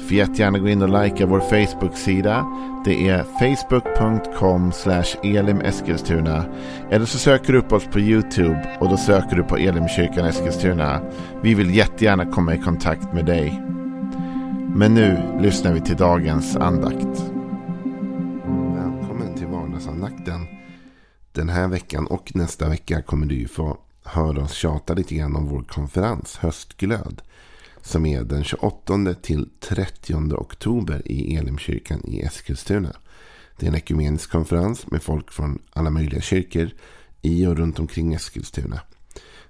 Får jättegärna gå in och likea vår Facebook-sida. Det är facebook.com elimeskilstuna. Eller så söker du upp oss på YouTube och då söker du på Elimkyrkan Eskilstuna. Vi vill jättegärna komma i kontakt med dig. Men nu lyssnar vi till dagens andakt. Välkommen till vardagsandakten. Den här veckan och nästa vecka kommer du få höra oss tjata lite grann om vår konferens Höstglöd som är den 28 till 30 oktober i Elimkyrkan i Eskilstuna. Det är en ekumenisk konferens med folk från alla möjliga kyrkor i och runt omkring Eskilstuna.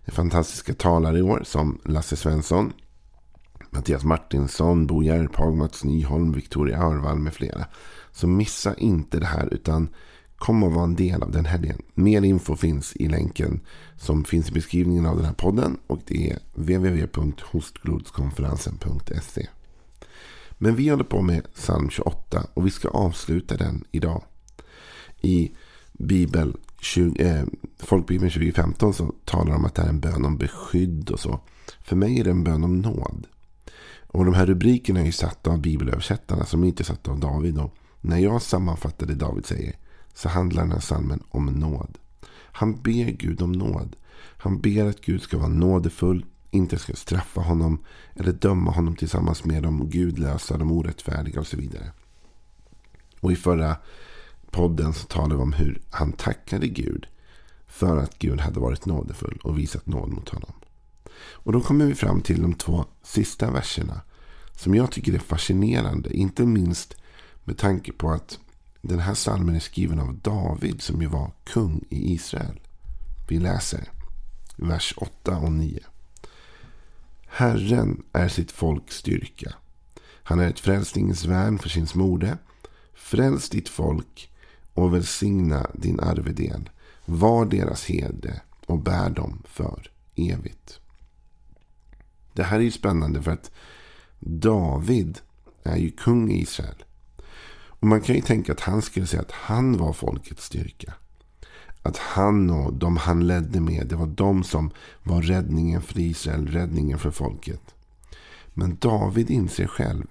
Det är fantastiska talare i år som Lasse Svensson, Mattias Martinsson, Bo Järphag, Mats Nyholm, Victoria Arvall med flera. Så missa inte det här utan kom och var en del av den helgen. Mer info finns i länken som finns i beskrivningen av den här podden. Och det är www.hostglodskonferensen.se. Men vi håller på med psalm 28 och vi ska avsluta den idag. I Bibel 20, eh, Folkbibeln 2015 så talar de om att det är en bön om beskydd och så. För mig är det en bön om nåd. Och de här rubrikerna är ju satta av bibelöversättarna som inte är satta av David. Och när jag sammanfattar det David säger så handlar den här salmen om nåd. Han ber Gud om nåd. Han ber att Gud ska vara nådefull, inte ska straffa honom eller döma honom tillsammans med de gudlösa, de orättfärdiga och så vidare. Och i förra podden så talade vi om hur han tackade Gud för att Gud hade varit nådefull och visat nåd mot honom. Och då kommer vi fram till de två sista verserna som jag tycker är fascinerande. Inte minst med tanke på att den här salmen är skriven av David som ju var kung i Israel. Vi läser vers 8 och 9. Herren är sitt folks styrka. Han är ett frälsningens värn för sin smorde. Fräls ditt folk och välsigna din arvedel. Var deras herde och bär dem för evigt. Det här är ju spännande för att David är ju kung i Israel. Och man kan ju tänka att han skulle säga att han var folkets styrka. Att han och de han ledde med, det var de som var räddningen för Israel, räddningen för folket. Men David inser själv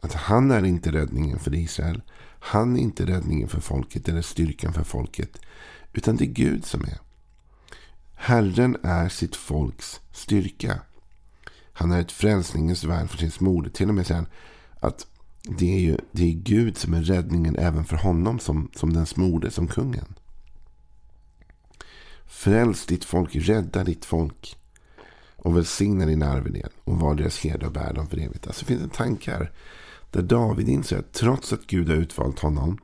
att han är inte räddningen för Israel. Han är inte räddningen för folket eller styrkan för folket. Utan det är Gud som är. Herren är sitt folks styrka. Han är ett frälsningens värn för sin smorde. Till och med säger han att det är ju det är Gud som är räddningen även för honom som, som den smorde, som kungen. Fräls ditt folk, rädda ditt folk. Och välsigna din arvedel och var deras herde och bär dem för evigt. Alltså finns det tankar där David inser att trots att Gud har utvalt honom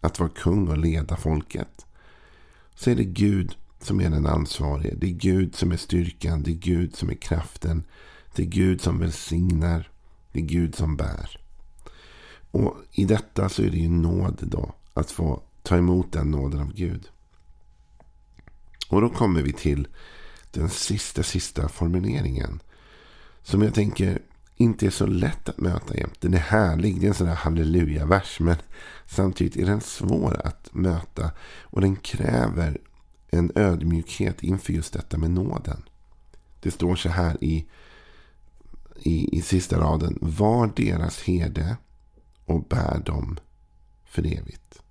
att vara kung och leda folket. Så är det Gud som är den ansvarige. Det är Gud som är styrkan. Det är Gud som är kraften. Det är Gud som välsignar. Det är Gud som bär. Och i detta så är det ju nåd då. Att få ta emot den nåden av Gud. Och då kommer vi till den sista, sista formuleringen. Som jag tänker inte är så lätt att möta jämt. Den är härlig, det är en sån där halleluja-vers. Men samtidigt är den svår att möta. Och den kräver en ödmjukhet inför just detta med nåden. Det står så här i, i, i sista raden. Var deras herde och bär dem för evigt.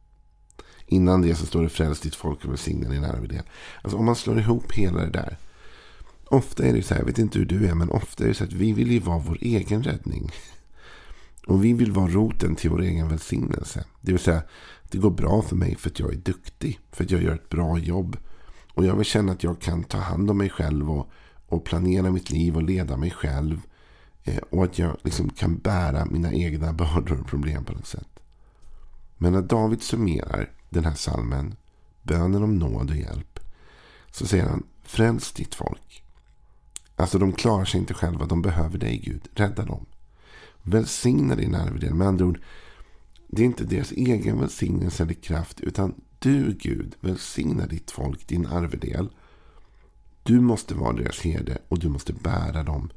Innan det så står det fräls ditt folk och välsigna din arvedel. Alltså om man slår ihop hela det där. Ofta är det så här, jag vet inte hur du är, men ofta är det så att vi vill ju vara vår egen räddning. Och vi vill vara roten till vår egen välsignelse. Det vill säga, det går bra för mig för att jag är duktig. För att jag gör ett bra jobb. Och jag vill känna att jag kan ta hand om mig själv och, och planera mitt liv och leda mig själv. Eh, och att jag liksom kan bära mina egna bördor och problem på något sätt. Men när David summerar den här salmen, bönen om nåd och hjälp, så säger han, fräls ditt folk. Alltså de klarar sig inte själva, de behöver dig Gud, rädda dem. Välsigna din arvedel, med andra ord, det är inte deras egen välsignelse eller kraft, utan du Gud Välsigna ditt folk, din arvedel. Du måste vara deras herde och du måste bära dem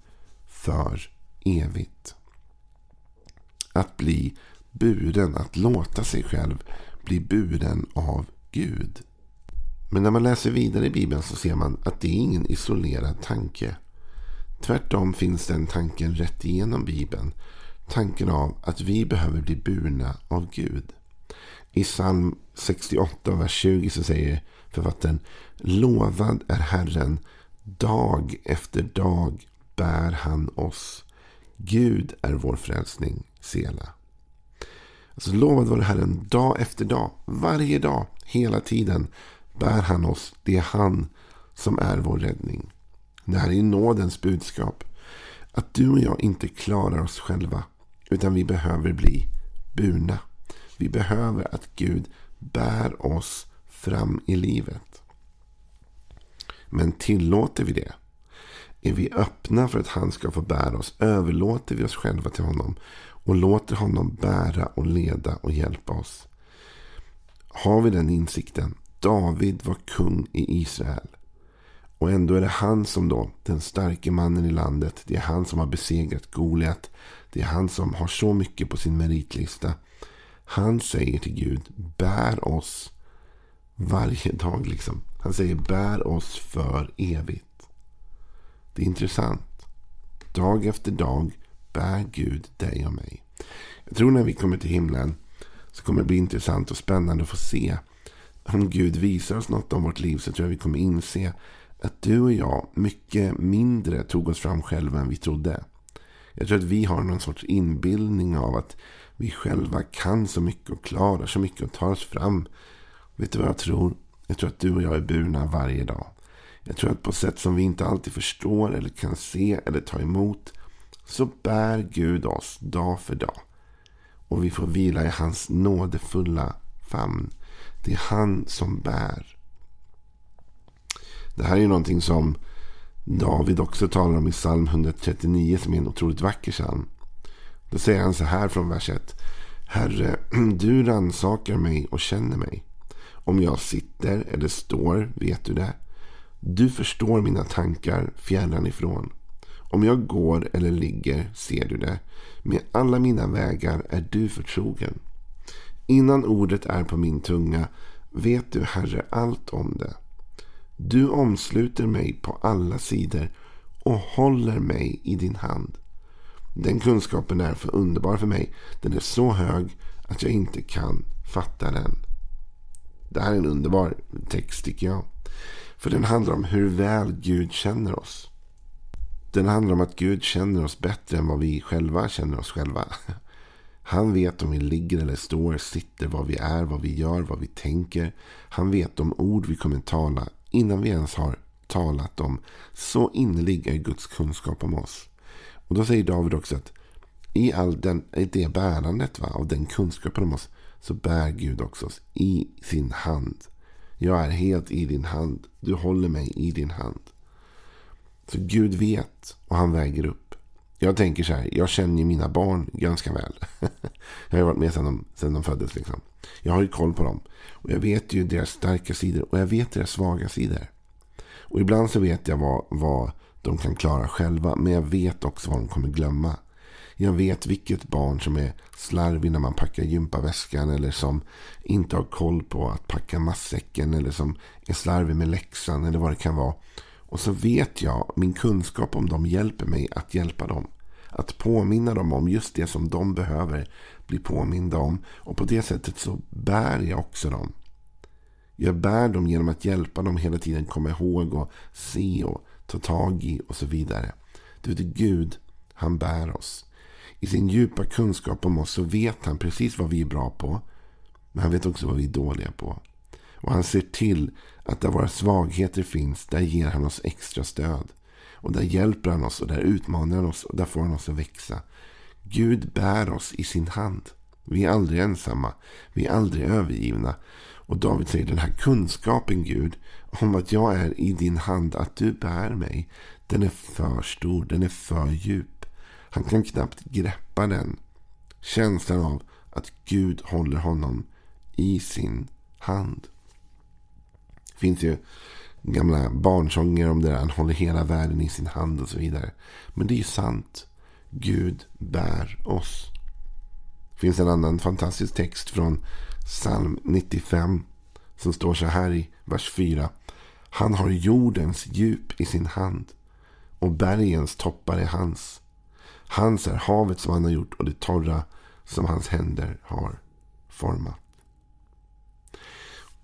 för evigt. Att bli buren, att låta sig själv bli buren av Gud. Men när man läser vidare i Bibeln så ser man att det är ingen isolerad tanke. Tvärtom finns den tanken rätt igenom Bibeln. Tanken av att vi behöver bli burna av Gud. I psalm 68, vers 20 så säger författaren Lovad är Herren, dag efter dag bär han oss. Gud är vår frälsning, Sela. Alltså lovad vare Herren dag efter dag, varje dag, hela tiden bär han oss. Det är han som är vår räddning. Det här är nådens budskap. Att du och jag inte klarar oss själva. Utan vi behöver bli burna. Vi behöver att Gud bär oss fram i livet. Men tillåter vi det? Är vi öppna för att han ska få bära oss? Överlåter vi oss själva till honom? Och låter honom bära och leda och hjälpa oss? Har vi den insikten? David var kung i Israel. Och ändå är det han som då, den starke mannen i landet. Det är han som har besegrat Goliat. Det är han som har så mycket på sin meritlista. Han säger till Gud, bär oss varje dag. Liksom. Han säger, bär oss för evigt. Det är intressant. Dag efter dag bär Gud dig och mig. Jag tror när vi kommer till himlen så kommer det bli intressant och spännande att få se. Om Gud visar oss något om vårt liv så tror jag vi kommer inse att du och jag mycket mindre tog oss fram själva än vi trodde. Jag tror att vi har någon sorts inbildning av att vi själva kan så mycket och klarar så mycket och tar oss fram. Vet du vad jag tror? Jag tror att du och jag är burna varje dag. Jag tror att på sätt som vi inte alltid förstår eller kan se eller ta emot så bär Gud oss dag för dag. Och vi får vila i hans nådefulla famn. Det är han som bär. Det här är ju någonting som David också talar om i psalm 139 som är en otroligt vacker psalm. Då säger han så här från vers 1. Herre, du rannsakar mig och känner mig. Om jag sitter eller står vet du det. Du förstår mina tankar fjärran ifrån. Om jag går eller ligger ser du det. Med alla mina vägar är du förtrogen. Innan ordet är på min tunga vet du, Herre, allt om det. Du omsluter mig på alla sidor och håller mig i din hand. Den kunskapen är för underbar för mig. Den är så hög att jag inte kan fatta den. Det här är en underbar text tycker jag. För den handlar om hur väl Gud känner oss. Den handlar om att Gud känner oss bättre än vad vi själva känner oss själva. Han vet om vi ligger eller står, sitter, vad vi är, vad vi gör, vad vi tänker. Han vet de ord vi kommer tala innan vi ens har talat dem. Så innerlig är Guds kunskap om oss. Och då säger David också att i all den, det bärandet va, av den kunskapen om oss så bär Gud också oss i sin hand. Jag är helt i din hand. Du håller mig i din hand. Så Gud vet och han väger upp. Jag tänker så här, jag känner ju mina barn ganska väl. jag har ju varit med sedan de, sedan de föddes. Liksom. Jag har ju koll på dem. Och jag vet ju deras starka sidor och jag vet deras svaga sidor. Och ibland så vet jag vad, vad de kan klara själva. Men jag vet också vad de kommer glömma. Jag vet vilket barn som är slarvig när man packar gympaväskan. Eller som inte har koll på att packa matsäcken. Eller som är slarvig med läxan. Eller vad det kan vara. Och så vet jag, min kunskap om dem hjälper mig att hjälpa dem. Att påminna dem om just det som de behöver bli påminda om. Och på det sättet så bär jag också dem. Jag bär dem genom att hjälpa dem hela tiden komma ihåg och se och ta tag i och så vidare. Du vet, Gud, han bär oss. I sin djupa kunskap om oss så vet han precis vad vi är bra på. Men han vet också vad vi är dåliga på. Och han ser till att där våra svagheter finns, där ger han oss extra stöd. Och där hjälper han oss och där utmanar han oss och där får han oss att växa. Gud bär oss i sin hand. Vi är aldrig ensamma. Vi är aldrig övergivna. Och David säger den här kunskapen Gud om att jag är i din hand, att du bär mig. Den är för stor, den är för djup. Han kan knappt greppa den. Känslan av att Gud håller honom i sin hand. Det finns ju gamla barnsånger om det där. Han håller hela världen i sin hand och så vidare. Men det är ju sant. Gud bär oss. Det finns en annan fantastisk text från psalm 95. Som står så här i vers 4. Han har jordens djup i sin hand. Och bergens toppar är hans. Hans är havet som han har gjort och det torra som hans händer har format.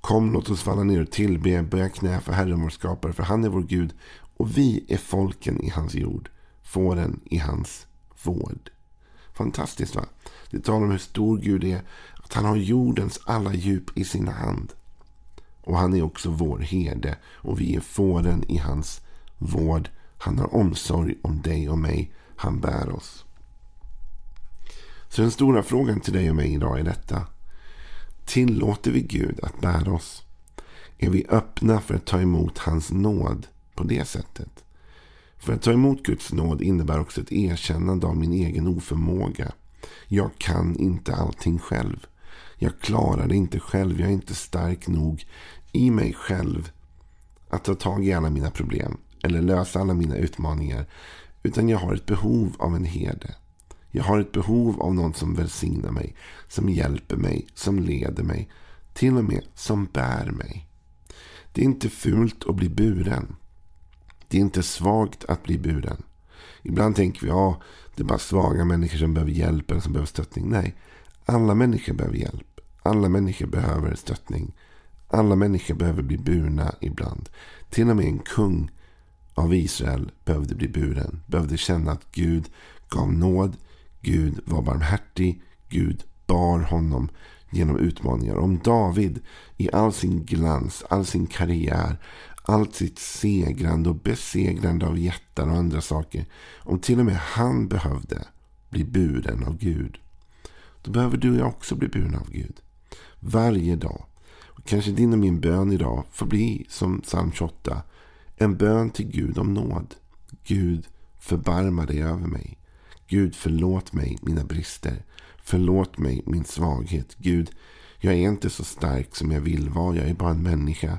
Kom, låt oss falla ner och tillbe, böja knä för Herren vår skapare, för han är vår Gud och vi är folken i hans jord, fåren i hans vård. Fantastiskt va? Det talar om hur stor Gud är, att han har jordens alla djup i sin hand. Och han är också vår herde och vi är fåren i hans vård. Han har omsorg om dig och mig. Han bär oss. Så den stora frågan till dig och mig idag är detta. Tillåter vi Gud att bära oss? Är vi öppna för att ta emot hans nåd på det sättet? För att ta emot Guds nåd innebär också ett erkännande av min egen oförmåga. Jag kan inte allting själv. Jag klarar det inte själv. Jag är inte stark nog i mig själv att ta tag i alla mina problem eller lösa alla mina utmaningar. Utan jag har ett behov av en herde. Jag har ett behov av någon som välsignar mig, som hjälper mig, som leder mig, till och med som bär mig. Det är inte fult att bli buren. Det är inte svagt att bli buren. Ibland tänker vi att ja, det är bara svaga människor som behöver hjälp eller som behöver stöttning. Nej, alla människor behöver hjälp. Alla människor behöver stöttning. Alla människor behöver bli burna ibland. Till och med en kung av Israel behövde bli buren. Behövde känna att Gud gav nåd. Gud var barmhärtig. Gud bar honom genom utmaningar. Om David i all sin glans, all sin karriär, allt sitt segrande och besegrande av jättar och andra saker. Om till och med han behövde bli buren av Gud. Då behöver du och jag också bli burna av Gud. Varje dag. Och kanske din och min bön idag får bli som psalm 28. En bön till Gud om nåd. Gud förbarma dig över mig. Gud förlåt mig mina brister. Förlåt mig min svaghet. Gud, jag är inte så stark som jag vill vara. Jag är bara en människa.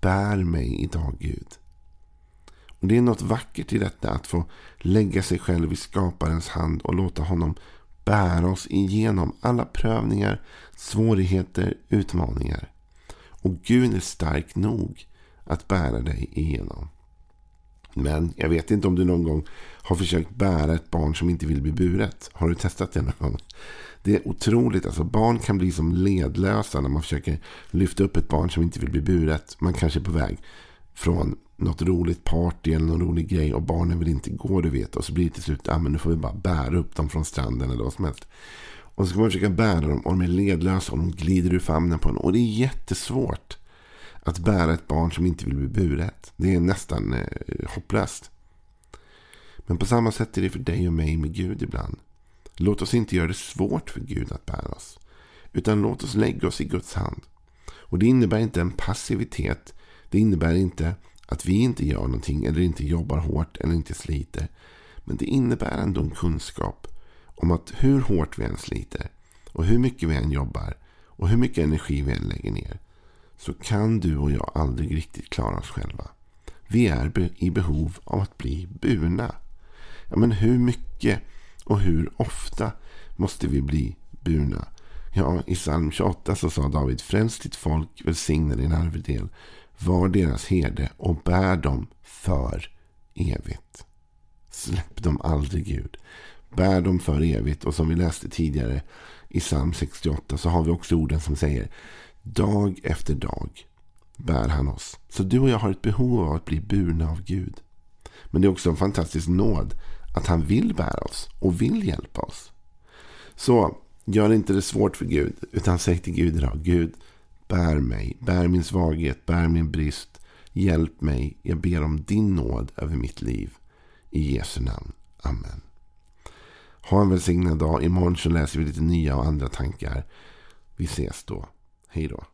Bär mig idag Gud. Och Det är något vackert i detta att få lägga sig själv i skaparens hand och låta honom bära oss igenom alla prövningar, svårigheter, utmaningar. Och Gud är stark nog att bära dig igenom. Men jag vet inte om du någon gång har försökt bära ett barn som inte vill bli buret. Har du testat det någon gång? Det är otroligt. Alltså barn kan bli som ledlösa när man försöker lyfta upp ett barn som inte vill bli buret. Man kanske är på väg från något roligt party eller någon rolig grej och barnen vill inte gå, du vet. Och så blir det till slut, att men nu får vi bara bära upp dem från stranden eller vad som helst. Och så ska man försöka bära dem och de är ledlösa och de glider ur famnen på en. Och det är jättesvårt att bära ett barn som inte vill bli buret. Det är nästan eh, hopplöst. Men på samma sätt är det för dig och mig med Gud ibland. Låt oss inte göra det svårt för Gud att bära oss. Utan låt oss lägga oss i Guds hand. Och det innebär inte en passivitet. Det innebär inte att vi inte gör någonting eller inte jobbar hårt eller inte sliter. Men det innebär ändå en kunskap om att hur hårt vi än sliter och hur mycket vi än jobbar och hur mycket energi vi än lägger ner så kan du och jag aldrig riktigt klara oss själva. Vi är i behov av att bli burna. Ja, men hur mycket och hur ofta måste vi bli burna? Ja, i psalm 28 så sa David, fräls ditt folk, välsigna din arvedel, var deras herde och bär dem för evigt. Släpp dem aldrig Gud. Bär dem för evigt. Och som vi läste tidigare i psalm 68 så har vi också orden som säger Dag efter dag bär han oss. Så du och jag har ett behov av att bli burna av Gud. Men det är också en fantastisk nåd att han vill bära oss och vill hjälpa oss. Så gör inte det svårt för Gud. Utan säg till Gud idag. Gud, bär mig. Bär min svaghet. Bär min brist. Hjälp mig. Jag ber om din nåd över mitt liv. I Jesu namn. Amen. Ha en välsignad dag. Imorgon så läser vi lite nya och andra tankar. Vi ses då. Hej då.